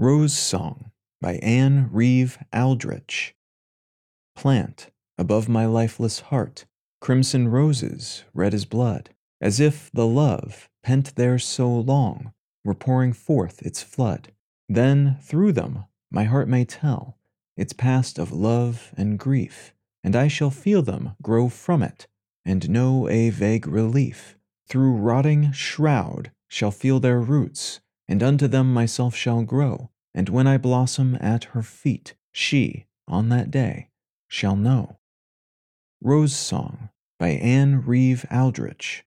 Rose Song by Anne Reeve Aldrich. Plant above my lifeless heart crimson roses red as blood, as if the love pent there so long were pouring forth its flood. Then through them my heart may tell its past of love and grief, and I shall feel them grow from it and know a vague relief. Through rotting shroud shall feel their roots and unto them myself shall grow, and when I blossom at her feet, she, on that day, shall know. Rose Song by Anne Reeve Aldrich.